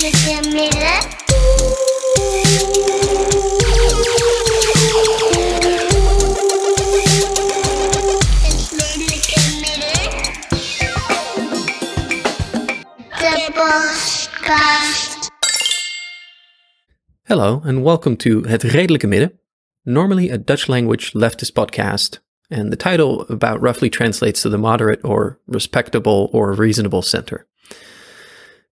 Hello, and welcome to Het Redelijke Midden, normally a Dutch language leftist podcast, and the title about roughly translates to the moderate or respectable or reasonable center.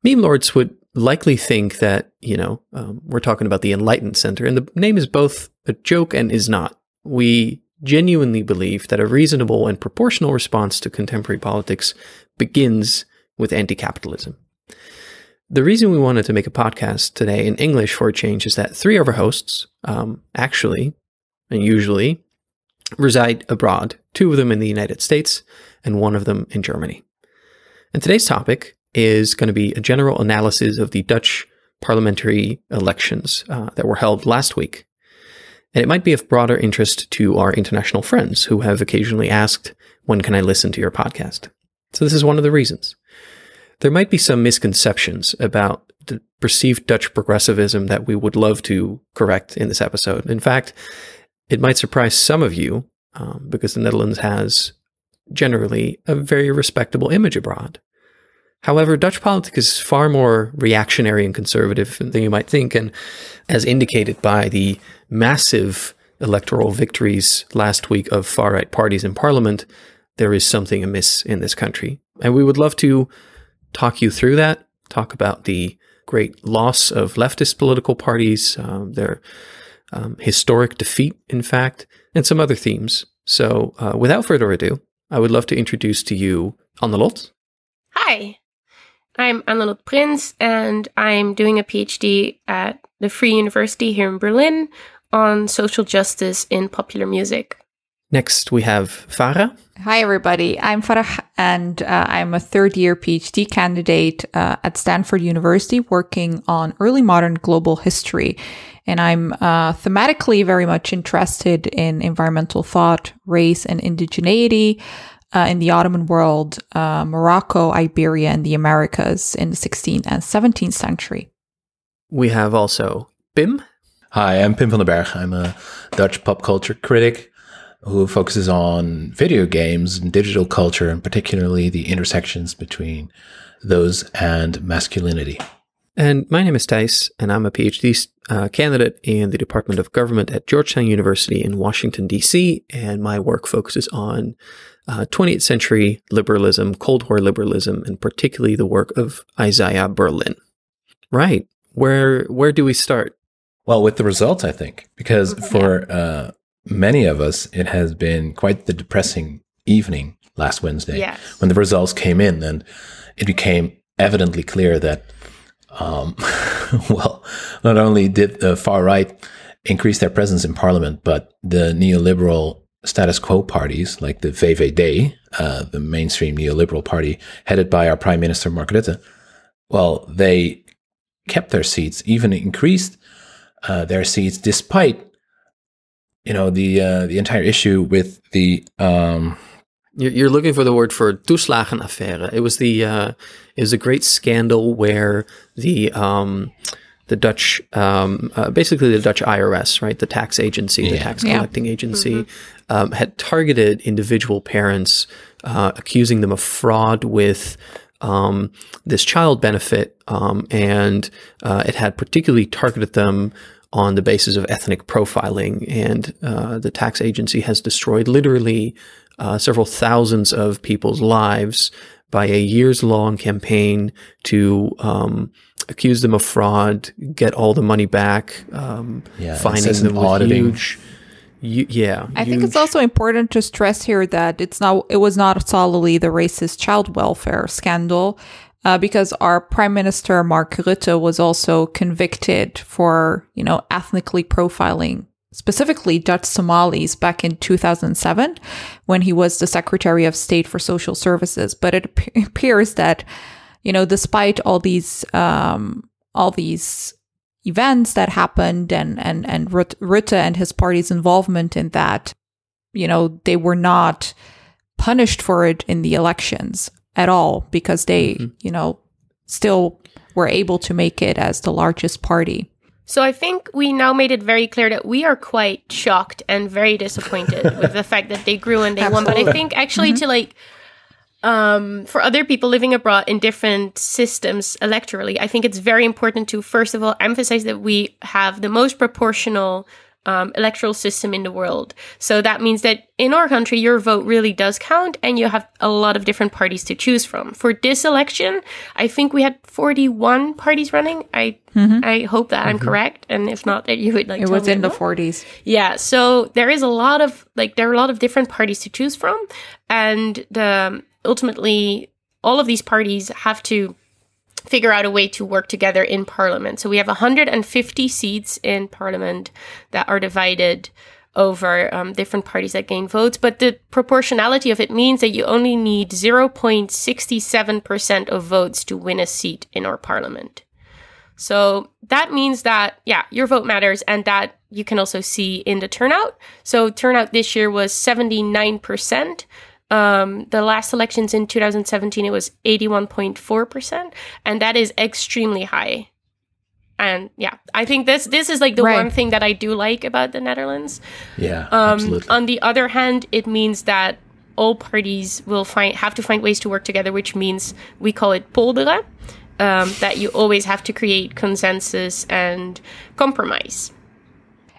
Meme lords would likely think that, you know, um, we're talking about the enlightened center, and the name is both a joke and is not. We genuinely believe that a reasonable and proportional response to contemporary politics begins with anti capitalism. The reason we wanted to make a podcast today in English for a change is that three of our hosts, um, actually, and usually, reside abroad, two of them in the United States and one of them in Germany. And today's topic is going to be a general analysis of the Dutch parliamentary elections uh, that were held last week. And it might be of broader interest to our international friends who have occasionally asked, when can I listen to your podcast? So this is one of the reasons. There might be some misconceptions about the perceived Dutch progressivism that we would love to correct in this episode. In fact, it might surprise some of you um, because the Netherlands has generally a very respectable image abroad. However, Dutch politics is far more reactionary and conservative than you might think, and as indicated by the massive electoral victories last week of far right parties in parliament, there is something amiss in this country. And we would love to talk you through that, talk about the great loss of leftist political parties, um, their um, historic defeat, in fact, and some other themes. So, uh, without further ado, I would love to introduce to you Annelot. Hi, I'm Annelot Prins, and I'm doing a PhD at the Free University here in Berlin on social justice in popular music. Next, we have Farah. Hi, everybody. I'm Farah, and uh, I'm a third year PhD candidate uh, at Stanford University working on early modern global history. And I'm uh, thematically very much interested in environmental thought, race, and indigeneity uh, in the Ottoman world, uh, Morocco, Iberia, and the Americas in the 16th and 17th century. We have also Pim. Hi, I'm Pim van den Berg. I'm a Dutch pop culture critic who focuses on video games and digital culture, and particularly the intersections between those and masculinity. And my name is Thijs, and I'm a PhD uh, candidate in the Department of Government at Georgetown University in Washington, D.C., and my work focuses on uh, 20th century liberalism, Cold War liberalism, and particularly the work of Isaiah Berlin. Right. Where where do we start? Well, with the results, I think, because for uh, many of us, it has been quite the depressing evening last Wednesday Yes. when the results came in, and it became evidently clear that, um, well, not only did the far right increase their presence in parliament, but the neoliberal status quo parties like the VVD, uh, the mainstream neoliberal party headed by our prime minister Mark Rutte, well, they kept their seats, even increased uh, their seats, despite you know the uh, the entire issue with the um, You're, looking for the word for toeslagenaffaire. It was the it was a great scandal where the um, the Dutch um, uh, basically the Dutch IRS, right, the tax agency, the Yeah. tax Yeah. collecting agency, um, had targeted individual parents, uh, accusing them of fraud with. Um, this child benefit, um, and uh, it had particularly targeted them on the basis of ethnic profiling. And uh, the tax agency has destroyed literally uh, several thousands of people's lives by a years long campaign to um, accuse them of fraud, get all the money back, um, Yeah, fining them with auditing. huge. hu- yeah, I think it's also important to stress here that it's not it was not solely the racist child welfare scandal, uh, because our prime minister Mark Rutte was also convicted for you know ethnically profiling specifically Dutch Somalis back in 2007 when he was the Secretary of State for Social Services. But it appears that you know despite all these um, all these events that happened and and and Rut- Rutte and his party's involvement in that, you know, they were not punished for it in the elections at all because they, you know, still were able to make it as the largest party. So I think we now made it very clear that we are quite shocked and very disappointed with the fact that they grew and they won. But I think actually to like um, for other people living abroad in different systems electorally, I think it's very important to first of all emphasize that we have the most proportional um, electoral system in the world. So that means that in our country, your vote really does count, and you have a lot of different parties to choose from. For this election, I think we had 41 parties running. I mm-hmm. I hope that I'm mm-hmm. correct, and if not, that you would like. It was in the more. 40s. Yeah, so there is a lot of like there are a lot of different parties to choose from, and the ultimately all of these parties have to figure out a way to work together in parliament. So we have 150 seats in parliament that are divided over um, different parties that gain votes, but the proportionality of it means that you only need 0.67% of votes to win a seat in our parliament. So that means that, yeah, your vote matters, and that you can also see in the turnout. So turnout this year was 79%. Um, the last elections in 2017, it was 81.4%, and that is extremely high. And yeah, I think this this is like the Right. one thing that I do like about the Netherlands. Yeah, Um, absolutely. on the other hand, it means that all parties will find have to find ways to work together, which means we call it polderen. Um, that you always have to create consensus and compromise.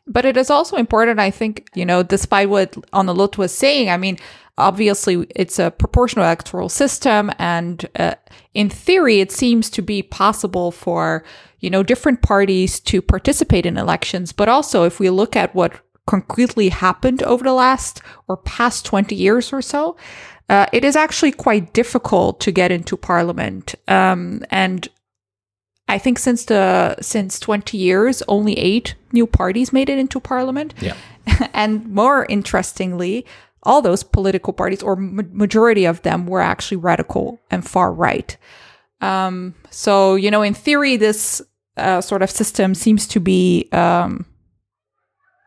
But it is also important, I think, you know, despite what Annelot was saying, I mean, obviously it's a proportional electoral system. And uh, in theory, it seems to be possible for, you know, different parties to participate in elections. But also, if we look at what concretely happened over the last or past 20 years or so, uh, it is actually quite difficult to get into parliament. Um, and I think since the since 20 years, only eight new parties made it into parliament. yeah. and more interestingly, all those political parties, or ma- majority of them, were actually radical and far right. Um, so you know, in theory, this uh, sort of system seems to be, um,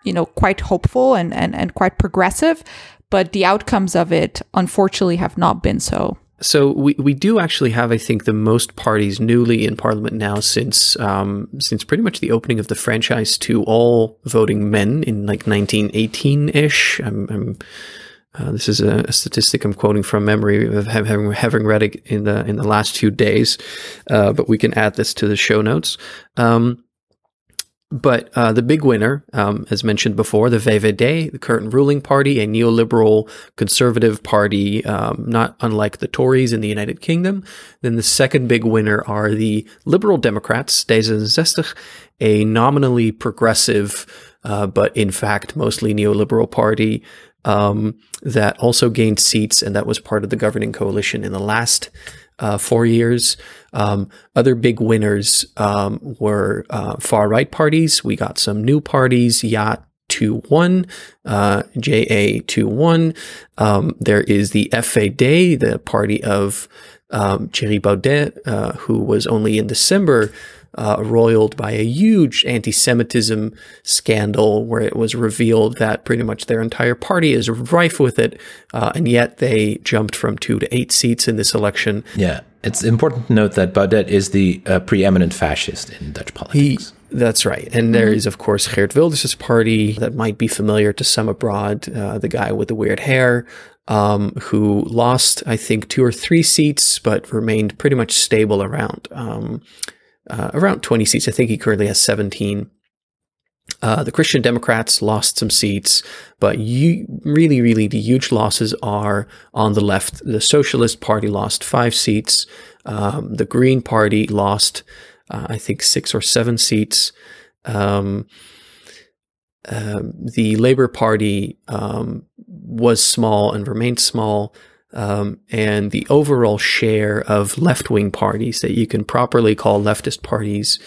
you know, quite hopeful and, and and quite progressive, but the outcomes of it, unfortunately, have not been so. So we, we do actually have, I think, the most parties newly in Parliament now since um, since pretty much the opening of the franchise to all voting men in like 1918 ish. I'm, I'm uh, this is a, a statistic I'm quoting from memory of having having read it in the in the last few days, uh, but we can add this to the show notes. Um, but uh, the big winner, um, as mentioned before, the VVD, the current ruling party, a neoliberal conservative party, um, not unlike the Tories in the United Kingdom. Then the second big winner are the Liberal Democrats, D66, a nominally progressive, uh, but in fact mostly neoliberal party um, that also gained seats and that was part of the governing coalition in the last uh, four years. Um, other big winners um, were uh, far right parties. We got some new parties, JA 2 1, uh, JA 2 1. Um, there is the FvD, the party of um, Thierry Baudet, uh, who was only in December uh, roiled by a huge anti Semitism scandal where it was revealed that pretty much their entire party is rife with it, uh, and yet they jumped from two to eight seats in this election. Yeah, it's important to note that Baudet is the uh, preeminent fascist in Dutch He, politics. that's right. And there is, of course, Geert Wilders' party that might be familiar to some abroad, uh, the guy with the weird hair, um, who lost, I think, two or three seats, but remained pretty much stable around um, uh, around 20 seats. I think he currently has 17. Uh, the Christian Democrats lost some seats, but you, really, really, the huge losses are on the left. The Socialist Party lost five seats. Um, the Green Party lost, uh, I think, six or seven seats. Um, um, the Labour Party um, was small and remained small. Um, and the overall share of left wing parties that you can properly call leftist parties,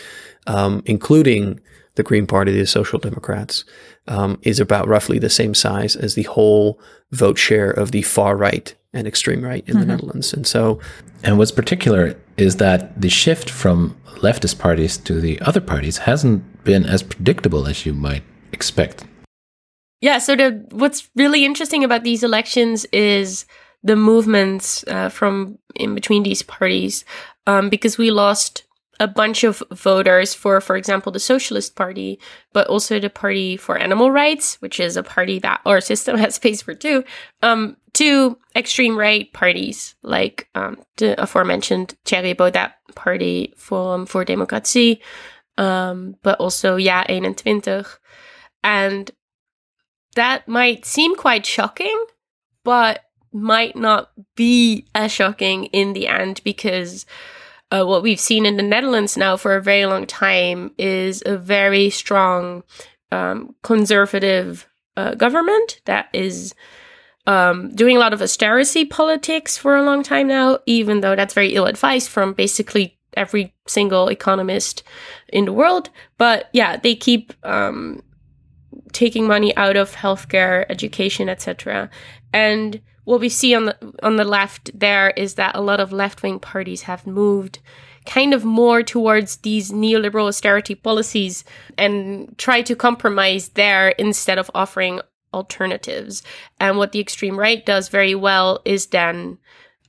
um, including the Green Party, the Social Democrats, um, is about roughly the same size as the whole vote share of the far right and extreme right in the Netherlands. And so, And what's particular is that the shift from leftist parties to the other parties hasn't been as predictable as you might expect. Yeah, so the what's really interesting about these elections is the movements uh, from in between these parties. um, because we lost a bunch of voters for, for example, the Socialist Party, but also the Party for Animal Rights, which is a party that our system has space for too, um, to extreme right parties like um, the aforementioned Thierry Baudet Party Forum for Democratie, um, but also Ja 21. And that might seem quite shocking, but might not be as shocking in the end because uh, what we've seen in the Netherlands now for a very long time is a very strong um, conservative uh, government that is um, doing a lot of austerity politics for a long time now, even though that's very ill advised from basically every single economist in the world. But yeah, they keep um, taking money out of healthcare, education, etc. And what we see on the on the left there is that a lot of left wing parties have moved kind of more towards these neoliberal austerity policies and try to compromise there instead of offering alternatives. And what the extreme right does very well is then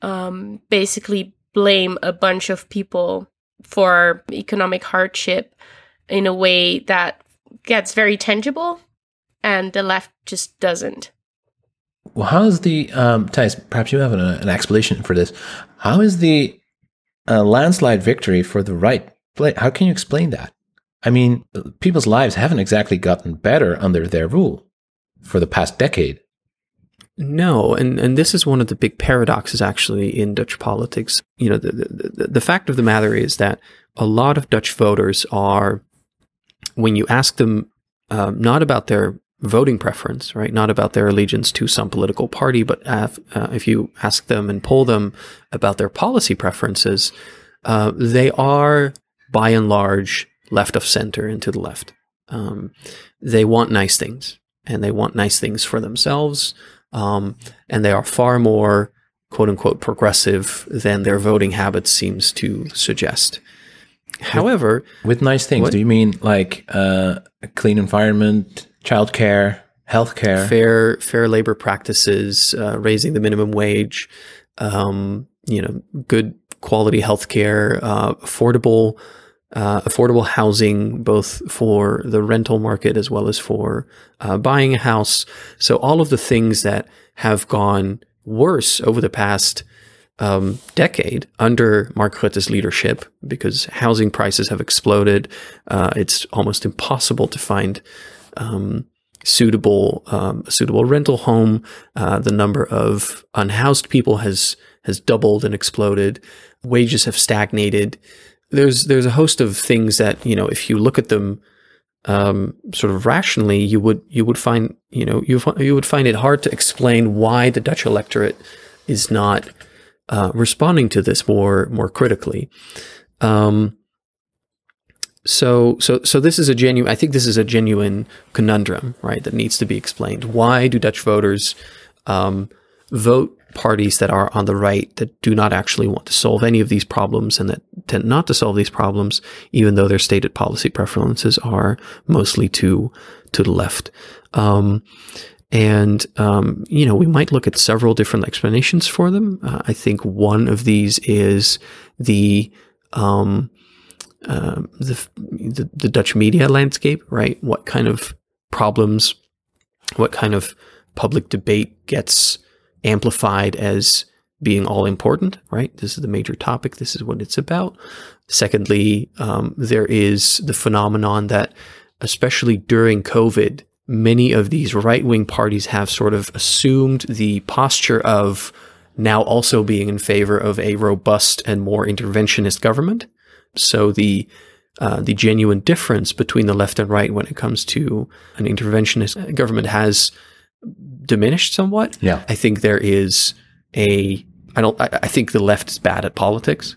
um, basically blame a bunch of people for economic hardship in a way that gets very tangible, and the left just doesn't. Well, how is the um, Thijs? Perhaps you have an, an explanation for this. How is the uh, landslide victory for the right? Play? How can you explain that? I mean, people's lives haven't exactly gotten better under their rule for the past decade. No, and, and this is one of the big paradoxes actually in Dutch politics. You know, the, the, the fact of the matter is that a lot of Dutch voters are, when you ask them um, not about their voting preference, right? Not about their allegiance to some political party, but have, uh, if you ask them and poll them about their policy preferences, uh, they are by and large left of center and to the left. Um, they want nice things and they want nice things for themselves. Um, and they are far more quote unquote progressive than their voting habits seems to suggest. However, with nice things, what? do you mean like uh, a clean environment, childcare, healthcare, fair fair labor practices, uh, raising the minimum wage, um, you know, good quality healthcare, uh, affordable uh, affordable housing, both for the rental market as well as for uh, buying a house. So all of the things that have gone worse over the past um, decade under Mark Rutte's leadership, because housing prices have exploded. Uh, it's almost impossible to find um, suitable um, suitable rental home. Uh, the number of unhoused people has has doubled and exploded. Wages have stagnated. There's there's a host of things that you know if you look at them um, sort of rationally, you would you would find you know you you would find it hard to explain why the Dutch electorate is not uh, responding to this more more critically. Um, so so so this is a genuine. I think this is a genuine conundrum, right? That needs to be explained. Why do Dutch voters um, vote parties that are on the right that do not actually want to solve any of these problems and that tend not to solve these problems, even though their stated policy preferences are mostly to to the left. Um, and, um, you know, we might look at several different explanations for them. Uh, I think one of these is the, um, the, the, the Dutch media landscape, right? What kind of problems, what kind of public debate gets amplified as being all important, right? This is the major topic. This is what it's about. Secondly, um, there is the phenomenon that, especially during COVID, many of these right wing parties have sort of assumed the posture of now also being in favor of a robust and more interventionist government. So the uh, the genuine difference between the left and right when it comes to an interventionist government has diminished somewhat. Yeah, I think there is a. I don't. I, I think the left is bad at politics,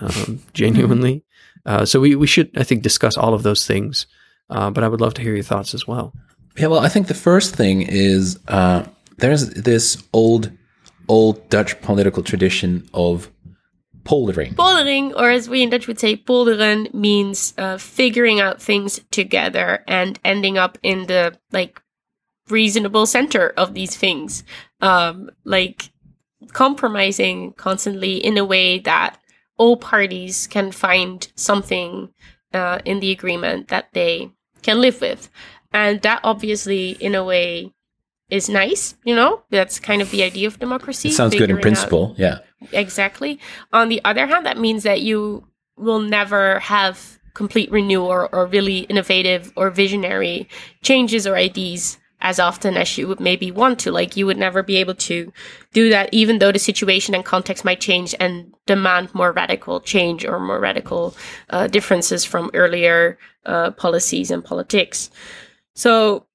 um, genuinely. Uh, so we we should I think discuss all of those things. Uh, but I would love to hear your thoughts as well. Yeah, well, I think the first thing is uh, there's this old, old Dutch political tradition of poldering. Poldering, or as we in Dutch would say, polderen, means uh, figuring out things together and ending up in the like reasonable center of these things, um, like compromising constantly in a way that all parties can find something uh, in the agreement that they can live with. And that obviously, in a way, is nice, you know? That's kind of the idea of democracy. It sounds good in figuring out- principle. Yeah. Exactly. On the other hand, that means that you will never have complete renewal or, or really innovative or visionary changes or ideas as often as you would maybe want to. Like you would never be able to do that, even though the situation and context might change and demand more radical change or more radical uh, differences from earlier uh, policies and politics. So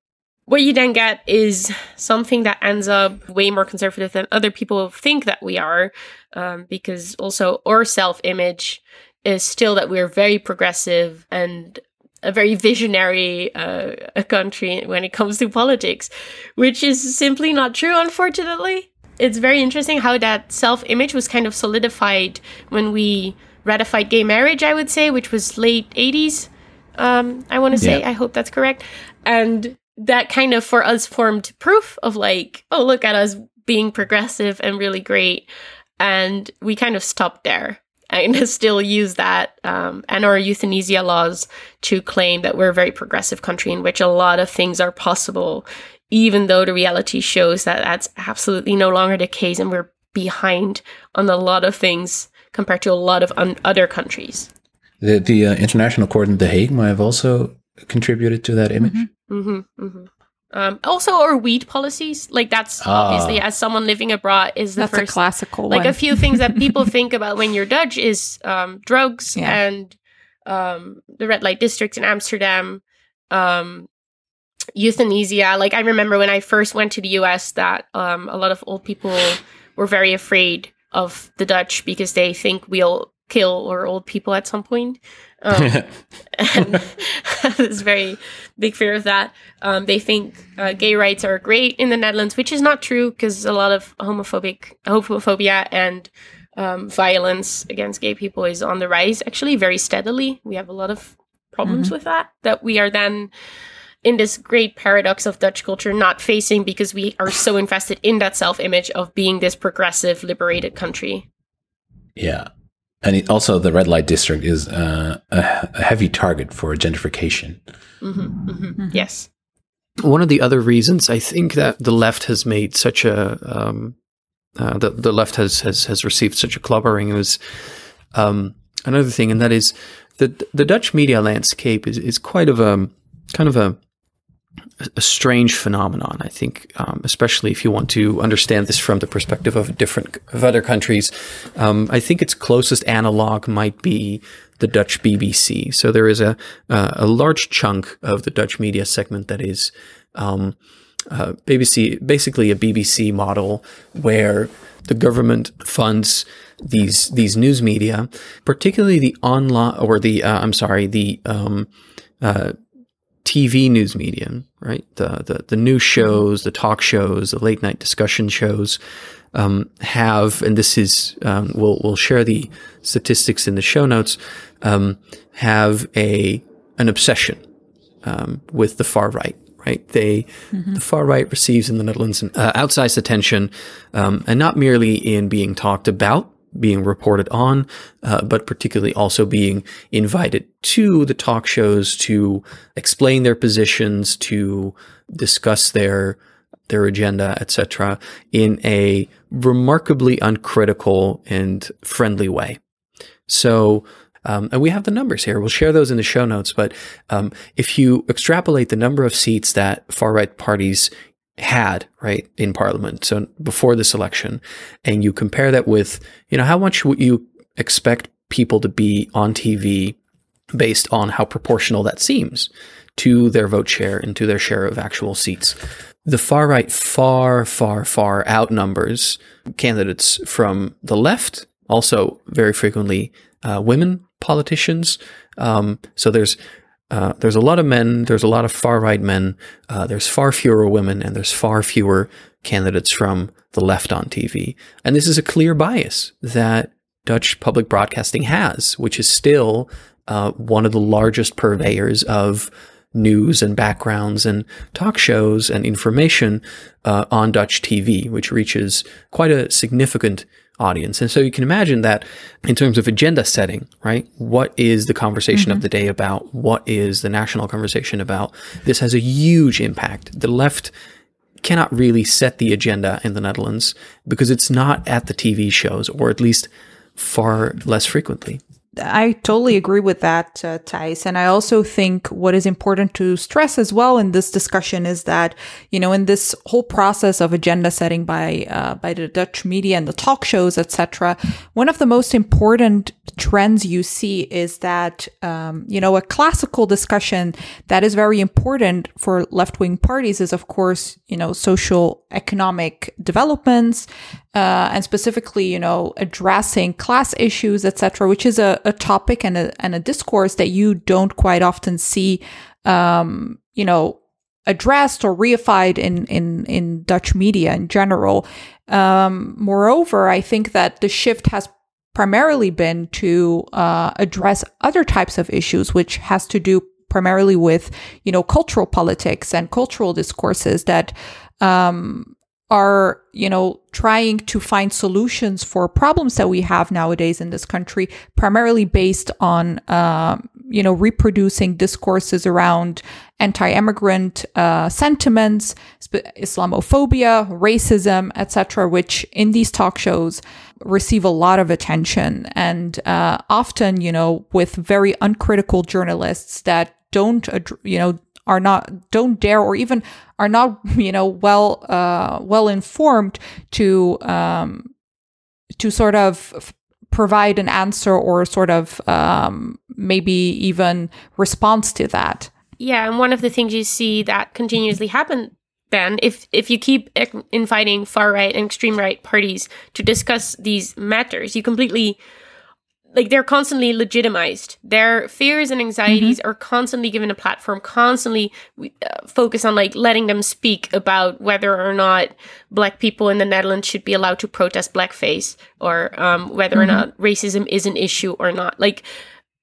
what you then get is something that ends up way more conservative than other people think that we are, um, because also our self image is still that we're very progressive and a very visionary uh, a country when it comes to politics, which is simply not true, unfortunately. It's very interesting how that self image was kind of solidified when we ratified gay marriage, I would say, which was late 80s. Um, I want to say, I hope that's correct. And that kind of for us formed proof of like, oh, look at us being progressive and really great. And we kind of stopped there and still use that um, and our euthanasia laws to claim that we're a very progressive country in which a lot of things are possible, even though the reality shows that that's absolutely no longer the case and we're behind on a lot of things compared to a lot of un- other countries. The the uh, International Court in The Hague might have also contributed to that image. Hmm hmm Um, also, our weed policies, like that's Ah. obviously as someone living abroad is the That's a first classical like one. a few things that people think about when you're Dutch is um, drugs Yeah. and um, the red light district in Amsterdam, um, euthanasia. Like I remember when I first went to the U.S. that um, a lot of old people were very afraid of the Dutch because they think we'll kill our old people at some point. Um, and there's very big fear of that. Um, they think uh, gay rights are great in the Netherlands, which is not true because a lot of homophobic homophobia and um, violence against gay people is on the rise. Actually, very steadily. We have a lot of problems with that. That we are then in this great paradox of Dutch culture not facing because we are so invested in that self image of being this progressive, liberated country. Yeah. And it, also, the red light district is uh, a, a heavy target for gentrification. hmm hmm Yes. One of the other reasons I think that the left has made such a um, uh, the the left has has has received such a clobbering is um, another thing, and that is that the Dutch media landscape is is quite of a kind of a a strange phenomenon. I think, um, especially if you want to understand this from the perspective of different of other countries. Um, I think its closest analog might be the Dutch BBC. So there is a uh, a large chunk of the Dutch media segment that is um, uh, BBC, basically a BBC model where the government funds these these news media, particularly the online or the uh, I'm sorry the um, uh, TV news medium, right? The, the the news shows, the talk shows, the late night discussion shows um, have, and this is um, we'll we'll share the statistics in the show notes. Um, have a an obsession um, with the far right. Right, they the far right receives in the Netherlands uh, outsized attention, um, and not merely in being talked about, being reported on, uh, but particularly also being invited to the talk shows to explain their positions, to discuss their their agenda, etc., in a remarkably uncritical and friendly way. So, um, and we have the numbers here. We'll share those in the show notes. But um, if you extrapolate the number of seats that far right parties had right in parliament so before this election and you compare that with you know how much would you expect people to be on tv based on how proportional that seems to their vote share and to their share of actual seats? The far right far far far outnumbers candidates from the left also very frequently uh, women politicians. Um, so there's uh, there's a lot of men, there's a lot of far right men, uh, there's far fewer women, and there's far fewer candidates from the left on TV. And this is a clear bias that Dutch public broadcasting has, which is still uh, one of the largest purveyors of news and backgrounds and talk shows and information uh, on Dutch TV, which reaches quite a significant audience. And so you can imagine that in terms of agenda setting, right? What is the conversation of mm-hmm. the day about? What is the national conversation about? This has a huge impact. The left cannot really set the agenda in the Netherlands because it's not at the TV shows, or at least far less frequently. I totally agree with that, uh, Thijs. And I also think what is important to stress as well in this discussion is that, you know, in this whole process of agenda setting by, uh, by the Dutch media and the talk shows, etc., one of the most important trends you see is that, um, you know, a classical discussion that is very important for left wing parties is, of course, you know, social economic developments, uh, and specifically, you know, addressing class issues, etc., which is a, a topic and a, and a discourse that you don't quite often see, um, you know, addressed or reified in, in, in Dutch media in general. Um, moreover, I think that the shift has primarily been to uh, address other types of issues, which has to do primarily with, you know, cultural politics and cultural discourses that um, are, you know, trying to find solutions for problems that we have nowadays in this country, primarily based on, um, you know, reproducing discourses around anti-immigrant uh, sentiments, Islamophobia, racism, etc., which in these talk shows receive a lot of attention and uh, often, you know, with very uncritical journalists that don't, you know, are not don't dare or even are not you know well uh, well informed to um, to sort of provide an answer or sort of um, maybe even response to that. Yeah, and one of the things you see that continuously happen then if if you keep inviting far right and extreme right parties to discuss these matters, you completely like they're constantly legitimized. Their fears and anxieties mm-hmm. are constantly given a platform, constantly uh, focus on like letting them speak about whether or not black people in the Netherlands should be allowed to protest blackface or um, whether mm-hmm. or not racism is an issue or not. Like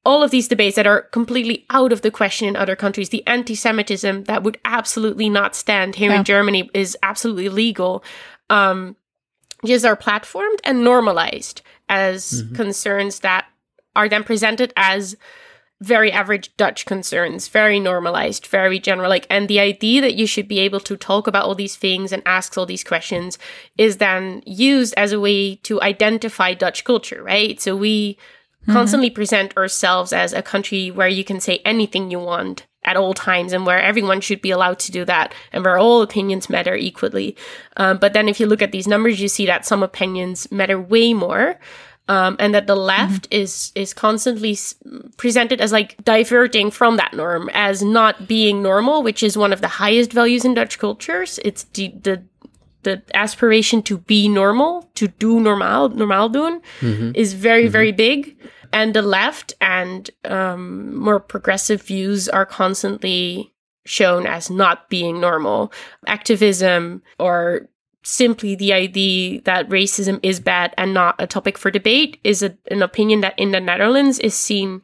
all of these debates that are completely out of the question in other countries. The anti Semitism that would absolutely not stand here yeah. in Germany is absolutely legal. Um, just are platformed and normalized as mm-hmm. concerns that are then presented as very average Dutch concerns, very normalized, very general. Like, and the idea that you should be able to talk about all these things and ask all these questions is then used as a way to identify Dutch culture, right? So we mm-hmm. constantly present ourselves as a country where you can say anything you want at all times and where everyone should be allowed to do that and where all opinions matter equally. Um, but then if you look at these numbers, you see that some opinions matter way more um, and that the left mm-hmm. is is constantly s- presented as like diverting from that norm as not being normal, which is one of the highest values in Dutch cultures. It's the the, the aspiration to be normal, to do normal, normal doen, mm-hmm. is very mm-hmm. very big. And the left and um, more progressive views are constantly shown as not being normal. Activism or simply the idea that racism is bad and not a topic for debate is a, an opinion that in the Netherlands is seen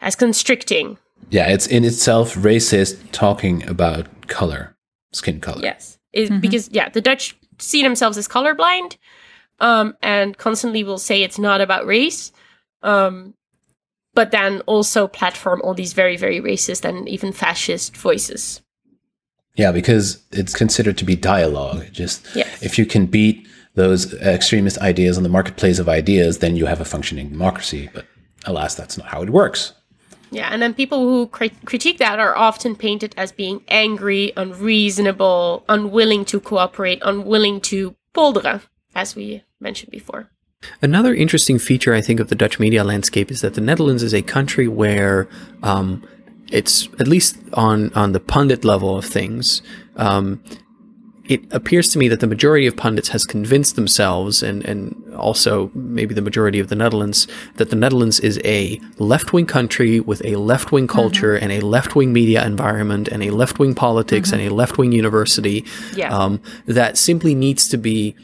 as constricting. Yeah, it's in itself racist talking about color, skin color. Yes, mm-hmm. because yeah, the Dutch see themselves as colorblind, um, and constantly will say it's not about race, um, but then also platform all these very very racist and even fascist voices. Yeah, because it's considered to be dialogue. Just yes. if you can beat those extremist ideas on the marketplace of ideas, then you have a functioning democracy. But alas, that's not how it works. Yeah, and then people who crit- critique that are often painted as being angry, unreasonable, unwilling to cooperate, unwilling to polderen, as we mentioned before. Another interesting feature, I think, of the Dutch media landscape is that the Netherlands is a country where um, it's at least on on the pundit level of things. Um, it appears to me that the majority of pundits has convinced themselves, and, and also maybe the majority of the Netherlands, that the Netherlands is a left wing country with a left wing mm-hmm. culture mm-hmm. and a left wing media environment and a left wing politics mm-hmm. and a left wing university yeah. um, that simply needs to be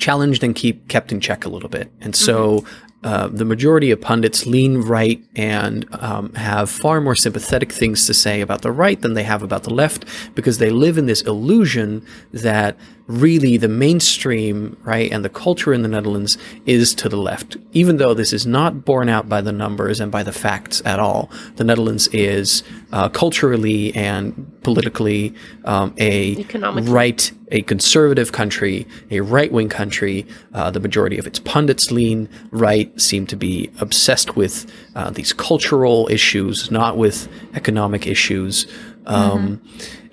challenged and keep kept in check a little bit. And so mm-hmm. Uh, the majority of pundits lean right and um, have far more sympathetic things to say about the right than they have about the left because they live in this illusion that really the mainstream, right, and the culture in the Netherlands is to the left. Even though this is not borne out by the numbers and by the facts at all, the Netherlands is uh, culturally and politically um, a right, a conservative country, a right wing country. Uh, the majority of its pundits lean right, seem to be obsessed with uh, these cultural issues, not with economic issues. Um,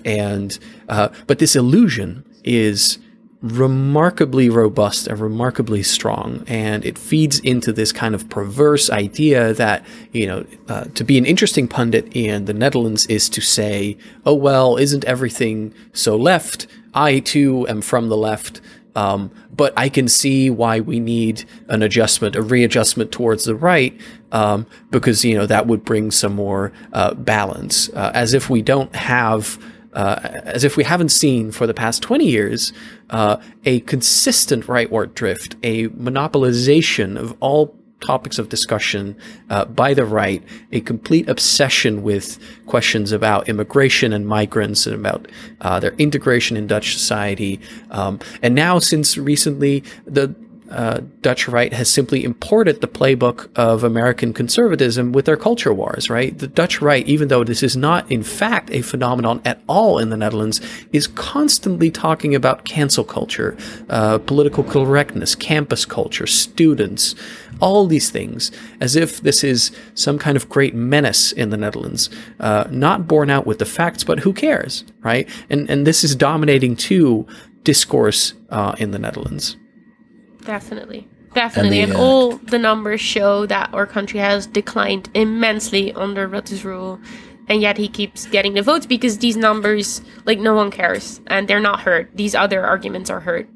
And uh, but this illusion is remarkably robust and remarkably strong, and it feeds into this kind of perverse idea that you know uh, to be an interesting pundit in the Netherlands is to say, "Oh well, isn't everything so left? I too am from the left." Um, but I can see why we need an adjustment, a readjustment towards the right, um, because you know that would bring some more uh, balance. Uh, as if we don't have, uh, as if we haven't seen for the past twenty years uh, a consistent rightward drift, a monopolization of all topics of discussion uh, by the right, a complete obsession with questions about immigration and migrants and about uh, their integration in Dutch society. Um, and now, since recently, the uh, Dutch right has simply imported the playbook of American conservatism with their culture wars, right? The Dutch right, even though this is not in fact a phenomenon at all in the Netherlands, is constantly talking about cancel culture, uh, political correctness, campus culture, students, all these things, as if this is some kind of great menace in the Netherlands, uh, not borne out with the facts, but who cares, right? And and this is dominating too discourse uh, in the Netherlands. Definitely. Definitely. And, the, uh, all the numbers show that our country has declined immensely under Rutte's rule. And yet he keeps getting the votes because these numbers, like, no one cares. And they're not heard. These other arguments are heard.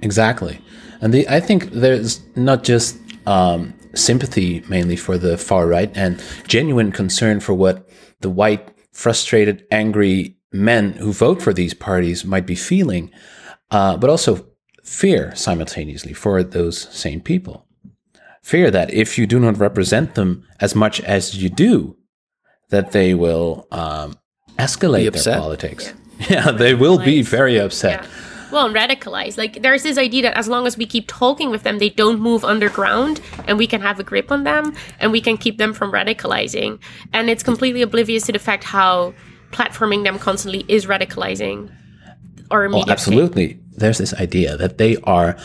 Exactly. And the, I think there's not just um, sympathy mainly for the far right and genuine concern for what the white, frustrated, angry men who vote for these parties might be feeling, uh, but also fear simultaneously for those same people. Fear that if you do not represent them as much as you do, that they will um, escalate their politics. Yeah, they will be very upset. Yeah. Well, and radicalized. Like, there's this idea that as long as we keep talking with them, they don't move underground and we can have a grip on them and we can keep them from radicalizing. And it's completely oblivious to the fact how platforming them constantly is radicalizing Oh, immediate absolutely. There's this idea that they are,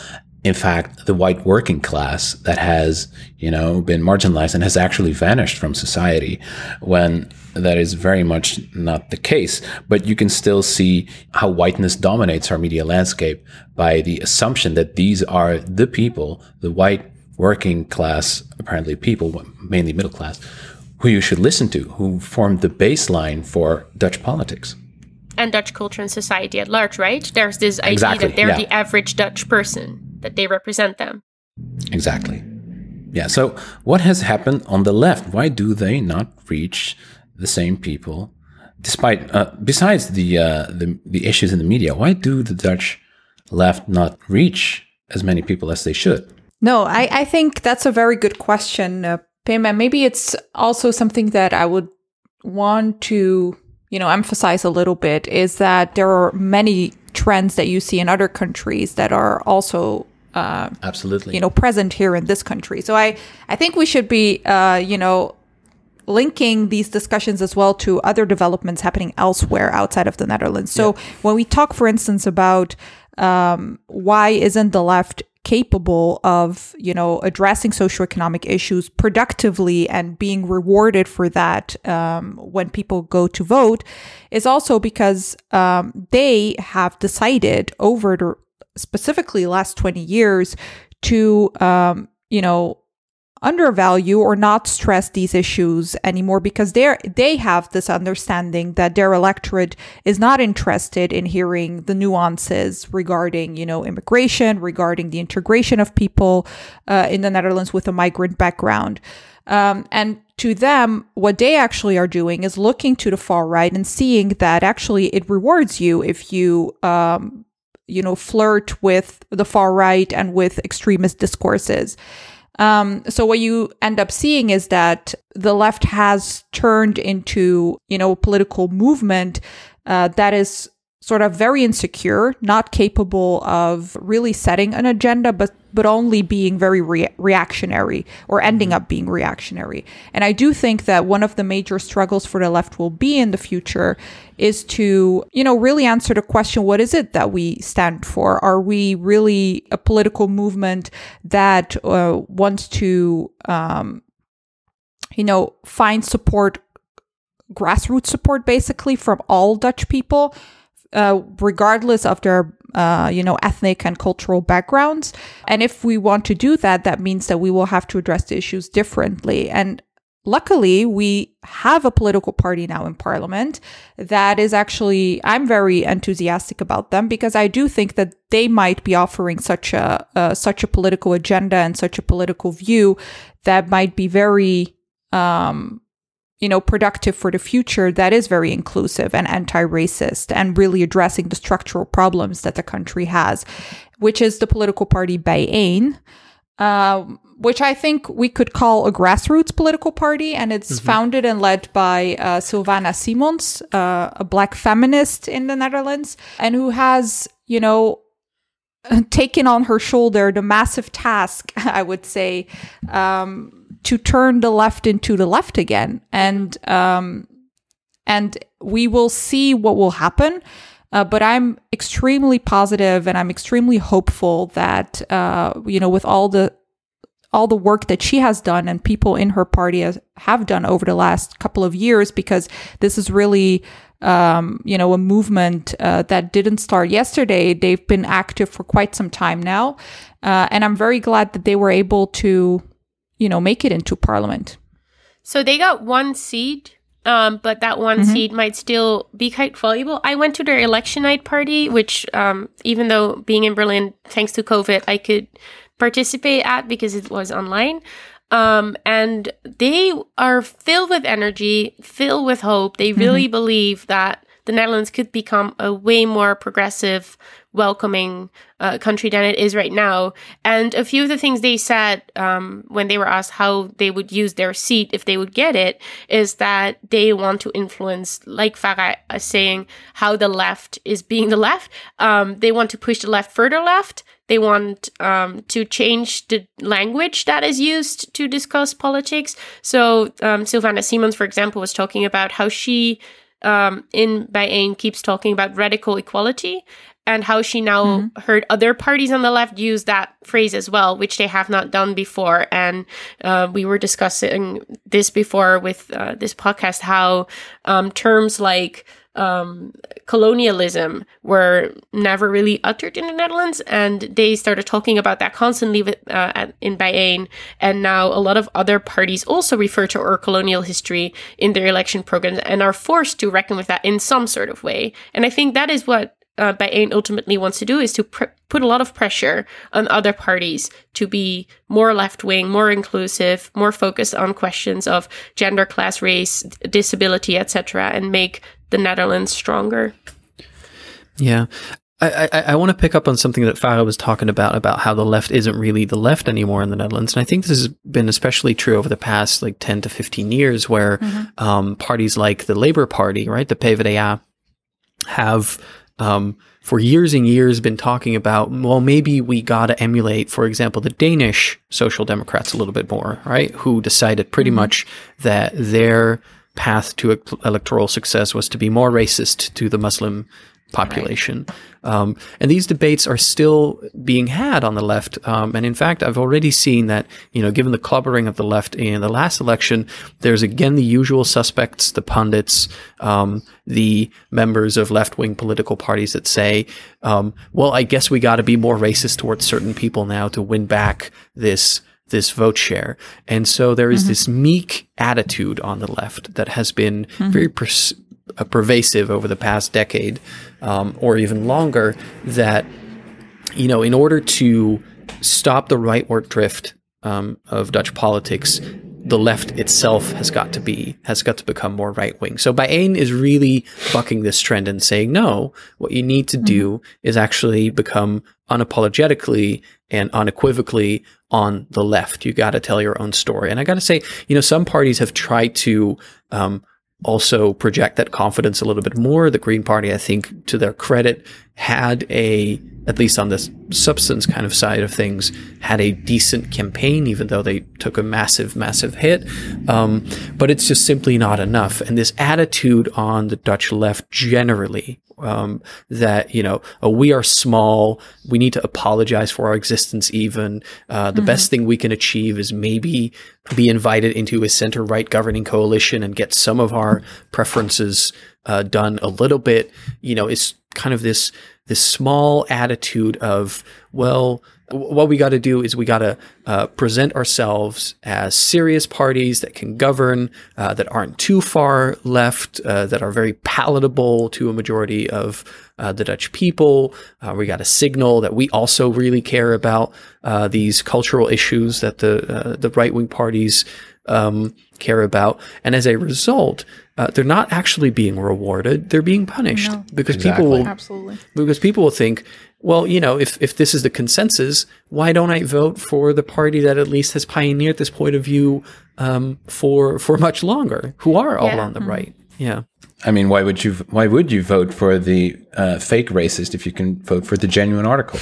in fact, the white working class that has, you know, been marginalized and has actually vanished from society when that is very much not the case. But you can still see how whiteness dominates our media landscape by the assumption that these are the people, the white working class, apparently people, mainly middle class, who you should listen to, who form the baseline for Dutch politics. And Dutch culture and society at large, right? There's this idea Exactly, that they're yeah. the average Dutch person, that they represent them. Exactly. Yeah. So what has happened on the left? Why do they not reach the same people, despite uh, besides the, uh, the the issues in the media? Why do the Dutch left not reach as many people as they should? No, I, I think that's a very good question, uh, Pim. And maybe it's also something that I would want to, you know, emphasize a little bit is that there are many trends that you see in other countries that are also, uh, Absolutely. you know, present here in this country. So I, I think we should be, uh, you know, linking these discussions as well to other developments happening elsewhere outside of the Netherlands. So when we talk, for instance, about um, why isn't the left capable of, you know, addressing socioeconomic issues productively and being rewarded for that um, when people go to vote, is also because um, they have decided over the specifically last 20 years to, um, you know, undervalue or not stress these issues anymore because they're they have this understanding that their electorate is not interested in hearing the nuances regarding you know immigration regarding the integration of people uh, in the netherlands with a migrant background. Um, and to them what they actually are doing is looking to the far right and seeing that actually it rewards you if you um, you know flirt with the far right and with extremist discourses um, so what you end up seeing is that the left has turned into, you know, a political movement uh, that is sort of very insecure, not capable of really setting an agenda, but but only being very rea- reactionary or ending up being reactionary. And I do think that one of the major struggles for the left will be in the future is to, you know, really answer the question what is it that we stand for? Are we really a political movement that uh, wants to, um, you know, find support, grassroots support basically from all Dutch people? Uh, regardless of their uh, you know ethnic and cultural backgrounds. And if we want to do that that means that we will have to address the issues differently. And luckily we have a political party now in parliament that is actually i'm very enthusiastic about them because i do think that they might be offering such a uh, such a political agenda and such a political view that might be very um, you know, productive for the future that is very inclusive and anti-racist and really addressing the structural problems that the country has, which is the political party BIJ1, uh, which I think we could call a grassroots political party. And it's mm-hmm. founded and led by uh, Sylvana Simons, uh, a black feminist in the Netherlands, and who has, you know, taken on her shoulder the massive task, I would say, um, to turn the left into the left again, and um, and we will see what will happen. Uh, but I'm extremely positive and I'm extremely hopeful that uh, you know with all the all the work that she has done and people in her party has, have done over the last couple of years because this is really um, you know a movement uh, that didn't start yesterday. They've been active for quite some time now. Uh, and i'm very glad that they were able to you know, make it into parliament. So they got one seat, um, but that one mm-hmm. seat might still be quite valuable. I went to their election night party, which, um, even though being in Berlin, thanks to COVID, I could participate at because it was online. Um, and they are filled with energy, filled with hope. They really mm-hmm. believe that the Netherlands could become a way more progressive, welcoming uh, country than it is right now. And a few of the things they said um, when they were asked how they would use their seat if they would get it is that they want to influence, like Farah is saying, how the left is being the left. Um, they want to push the left further left. They want um, to change the language that is used to discuss politics. So um, Sylvana Simons, for example, was talking about how she um, in BIJ1 keeps talking about radical equality and how she now mm-hmm. heard other parties on the left use that phrase as well, which they have not done before. And uh, we were discussing this before with uh, this podcast how um, terms like um, colonialism were never really uttered in the Netherlands, and they started talking about that constantly with, uh, at, in BIJ1. And now a lot of other parties also refer to our colonial history in their election programs and are forced to reckon with that in some sort of way. And I think that is what uh, BIJ1 ultimately wants to do is to pr- put a lot of pressure on other parties to be more left wing, more inclusive, more focused on questions of gender, class, race, disability, etc., and make the Netherlands stronger. Yeah. I, I, I want to pick up on something that Farah was talking about, about how the left isn't really the left anymore in the Netherlands. And I think this has been especially true over the past like 10 to 15 years where mm-hmm. um, parties like the Labour Party, right, the PvdA, have um, for years and years been talking about, well, maybe we got to emulate, for example, the Danish Social Democrats a little bit more, right? Who decided pretty mm-hmm. much that their path to electoral success was to be more racist to the Muslim population. Right. Um, and these debates are still being had on the left. Um, and in fact, I've already seen that, you know, given the clubbering of the left in the last election, there's again the usual suspects, the pundits, um, the members of left wing political parties that say, um, well, I guess we got to be more racist towards certain people now to win back this this vote share. And so there is mm-hmm. this meek attitude on the left that has been mm-hmm. very pers- uh, pervasive over the past decade um, or even longer that, you know, in order to stop the rightward drift um, of Dutch politics, the left itself has got to be has got to become more right wing. So BIJ1 is really bucking this trend and saying, no, what you need to do mm-hmm. is actually become unapologetically and unequivocally on the left. You got to tell your own story. And I got to say, you know, some parties have tried to um, also project that confidence a little bit more. The Green Party, I think, to their credit, had a, at least on this substance kind of side of things, had a decent campaign, even though they took a massive, massive hit. Um, but it's just simply not enough. And this attitude on the Dutch left generally, um, that you know oh, we are small. We need to apologize for our existence even. Uh, the best thing we can achieve is maybe be invited into a center right governing coalition and get some of our preferences uh, done a little bit. You know it's kind of this this small attitude of well what we got to do is we got to uh, present ourselves as serious parties that can govern, uh, that aren't too far left, uh, that are very palatable to a majority of uh, the Dutch people. Uh, we got to signal that we also really care about uh, these cultural issues that the the right wing parties um, care about, and as a result. They're not actually being rewarded; they're being punished because people will Absolutely. because people will think, well, you know, if, if this is the consensus, why don't I vote for the party that at least has pioneered this point of view um, for for much longer, who are all Yeah. on the right? Yeah, I mean, why would you why would you vote for the uh, fake racist if you can vote for the genuine article?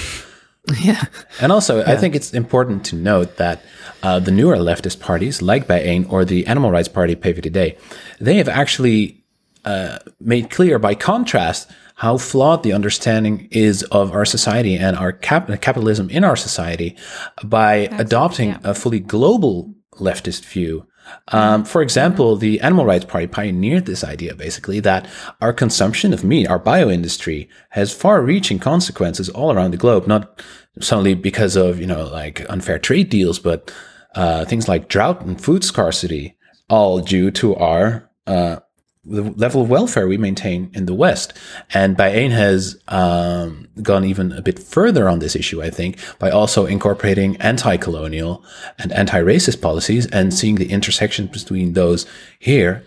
yeah, And also, I think it's important to note that uh, the newer leftist parties, like BIJ1 or the Animal Rights Party, PVDD, they have actually uh, made clear, by contrast, how flawed the understanding is of our society and our cap- capitalism in our society by adopting a fully global leftist view. Um, for example, the Animal Rights Party pioneered this idea basically that our consumption of meat, our bioindustry, has far reaching consequences all around the globe, not solely because of, you know, like unfair trade deals, but uh, things like drought and food scarcity, all due to our uh, the level of welfare we maintain in the West. And BIJ1 has um, gone even a bit further on this issue, I think, by also incorporating anti-colonial and anti-racist policies and seeing the intersection between those here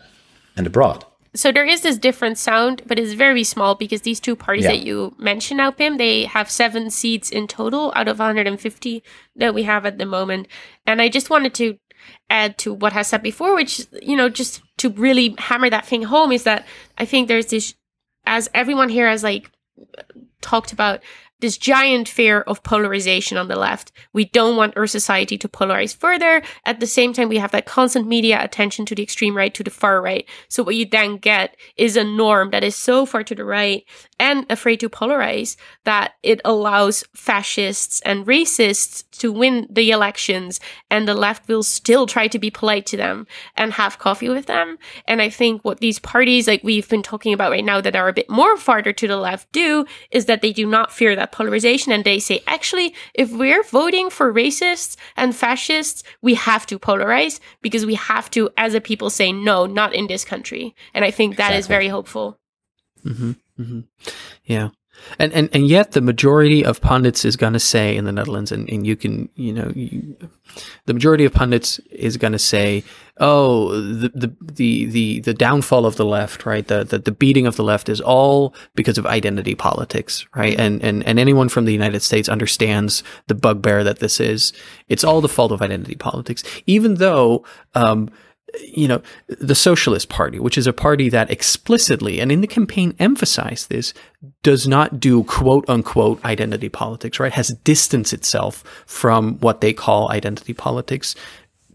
and abroad. So there is this different sound, but it's very small because these two parties Yeah. that you mentioned now, Pim, they have seven seats in total out of 150 that we have at the moment. And I just wanted to add to what I said before, which, you know, just to really hammer that thing home is that I think there's this, as everyone here has like talked about, this giant fear of polarization on the left. We don't want our society to polarize further. At the same time, we have that constant media attention to the extreme right, to the far right. So what you then get is a norm that is so far to the right and afraid to polarize that it allows fascists and racists to win the elections and the left will still try to be polite to them and have coffee with them. And I think what these parties like we've been talking about right now that are a bit more farther to the left do is that they do not fear that polarization and they say actually if we're voting for racists and fascists we have to polarize because we have to as a people say no not in this country. And i think that is very hopeful. Mm-hmm yeah. And, and and yet the majority of pundits is going to say in the Netherlands, and, and you can you know you, the majority of pundits is going to say, oh the, the the the the downfall of the left, right? The, the the beating of the left is all because of identity politics, right? And and and anyone from the United States understands the bugbear that this is. It's all the fault of identity politics, even though. Um, you know, the Socialist Party, which is a party that explicitly and in the campaign emphasized this, does not do quote unquote identity politics, right? Has distanced itself from what they call identity politics,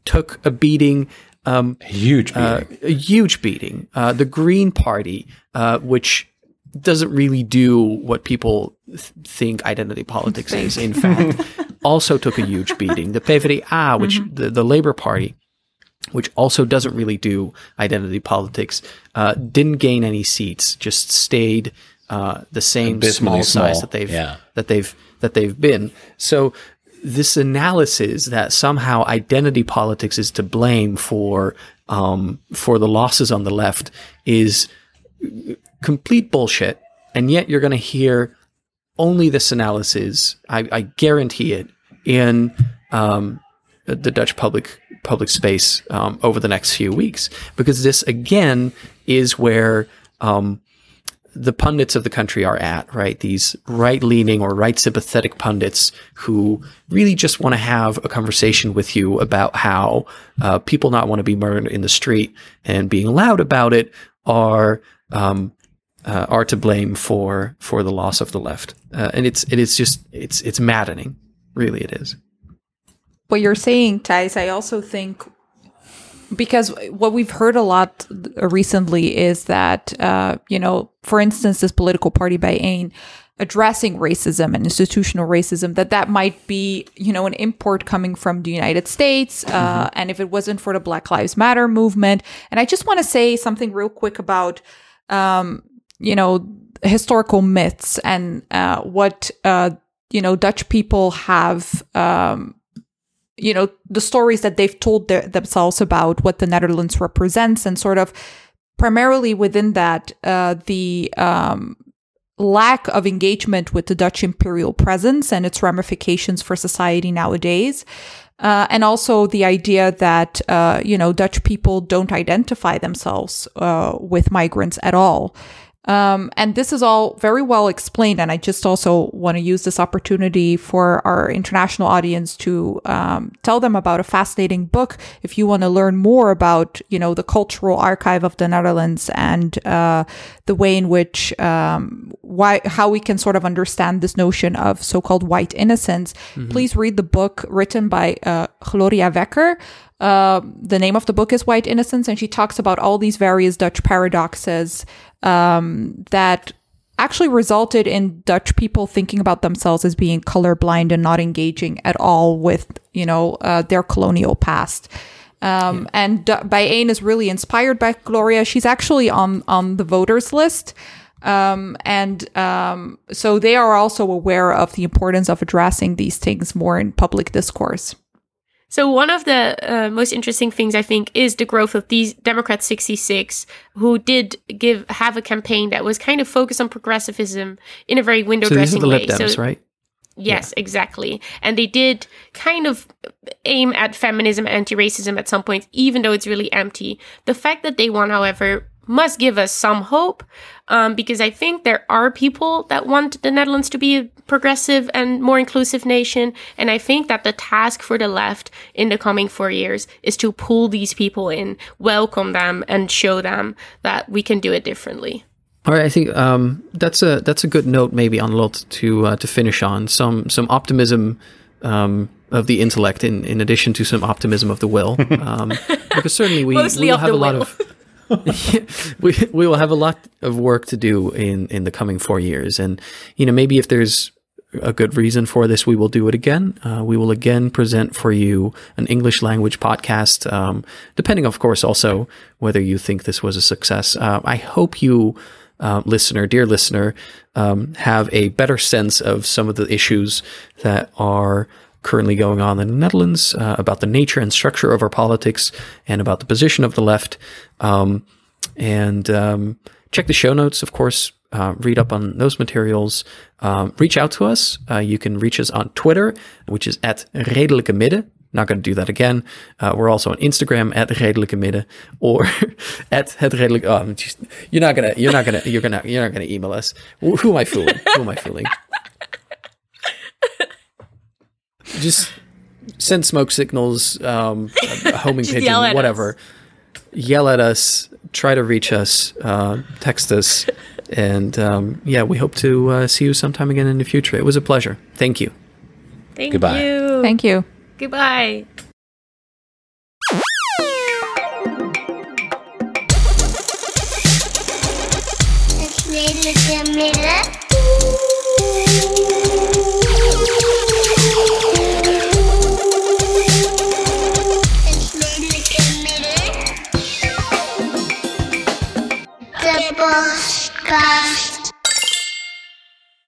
took a beating, um, Huge beating. uh, a huge beating. Uh, the Green Party, uh, which doesn't really do what people th- think identity politics is, in fact, also took a huge beating. The PvdA, which the, the Labour Party, which also doesn't really do identity politics, uh, didn't gain any seats, just stayed uh, the same Abysmally small size that they've yeah. that they've that they've been. So this analysis that somehow identity politics is to blame for um, for the losses on the left is complete bullshit. And yet you're going to hear only this analysis. I, I guarantee it in um, the Dutch public public space um, over the next few weeks, because this again is where um, the pundits of the country are at, right? These right leaning or right sympathetic pundits who really just want to have a conversation with you about how uh, people not want to be murdered in the street and being loud about it are um, uh, are to blame for for the loss of the left. Uh, and it's it is just it's it's maddening, really. It is. what you're saying, Thijs, I also think because what we've heard a lot recently is that, uh, you know, for instance, this political party by BIJ1 addressing racism and institutional racism, that that might be, you know, an import coming from the United States. Uh, and if it wasn't for the Black Lives Matter movement, and I just want to say something real quick about, um, you know, historical myths and uh, what, uh, you know, Dutch people have. Um, you know the stories that they've told their, themselves about what the Netherlands represents, and sort of primarily within that uh, the um, lack of engagement with the Dutch imperial presence and its ramifications for society nowadays. Uh, and also the idea that uh, you know Dutch people don't identify themselves uh, with migrants at all, um, and this is all very well explained. And I just also want to use this opportunity for our international audience to um, tell them about a fascinating book. If you want to learn more about, you know, the cultural archive of the Netherlands and uh, the way in which um, why how we can sort of understand this notion of so-called white innocence, please read the book written by uh, Gloria Wekker. Uh, the name of the book is White Innocence, and she talks about all these various Dutch paradoxes um, that actually resulted in Dutch people thinking about themselves as being colorblind and not engaging at all with, you know, uh, their colonial past. Um, And D- BIJ1 is really inspired by Gloria. She's actually on on the voters list. Um, and um, so they are also aware of the importance of addressing these things more in public discourse. So one of the uh, most interesting things I think is the growth of these Democrat 66 who did give have a campaign that was kind of focused on progressivism in a very window So these are dressing the way. Lib Dems, so right? Yes, exactly. And they did kind of aim at feminism, anti-racism at some point, even though it's really empty. The fact that they won, however, must give us some hope, um, because I think there are people that want the Netherlands to be a progressive and more inclusive nation. And I think that the task for the left in the coming four years is to pull these people in, welcome them, and show them that we can do it differently. All right, I think um, that's a that's a good note maybe on Lot to uh, to finish on some some optimism um, of the intellect in, in addition to some optimism of the will, um, because certainly we, we will have a lot of we we will have a lot of work to do in in the coming four years, and you know maybe if there's a good reason for this, we will do it again. Uh, we will again present for you an English language podcast, um, depending, of course, also whether you think this was a success. Uh, I hope you, uh, listener, dear listener, um, have a better sense of some of the issues that are currently going on in the Netherlands, uh, about the nature and structure of our politics, and about the position of the left. Um, and um, check the show notes, of course. Uh, read up on those materials. Um, reach out to us. Uh, you can reach us on Twitter, which is at Redelijke Midden. Not going to do that again. Uh, we're also on Instagram at Redelijke Midden or at het Redelijk. Oh, you're not gonna. You're not gonna. You're gonna. You're not gonna email us. Who am I fooling? who am I fooling? Just send smoke signals, um, a homing pigeon, yell at whatever yell at us, try to reach us, uh, text us, and um, yeah, we hope to uh, see you sometime again in the future. It was a pleasure. Thank you. Thank Goodbye. you. Thank you. Goodbye. Boskast.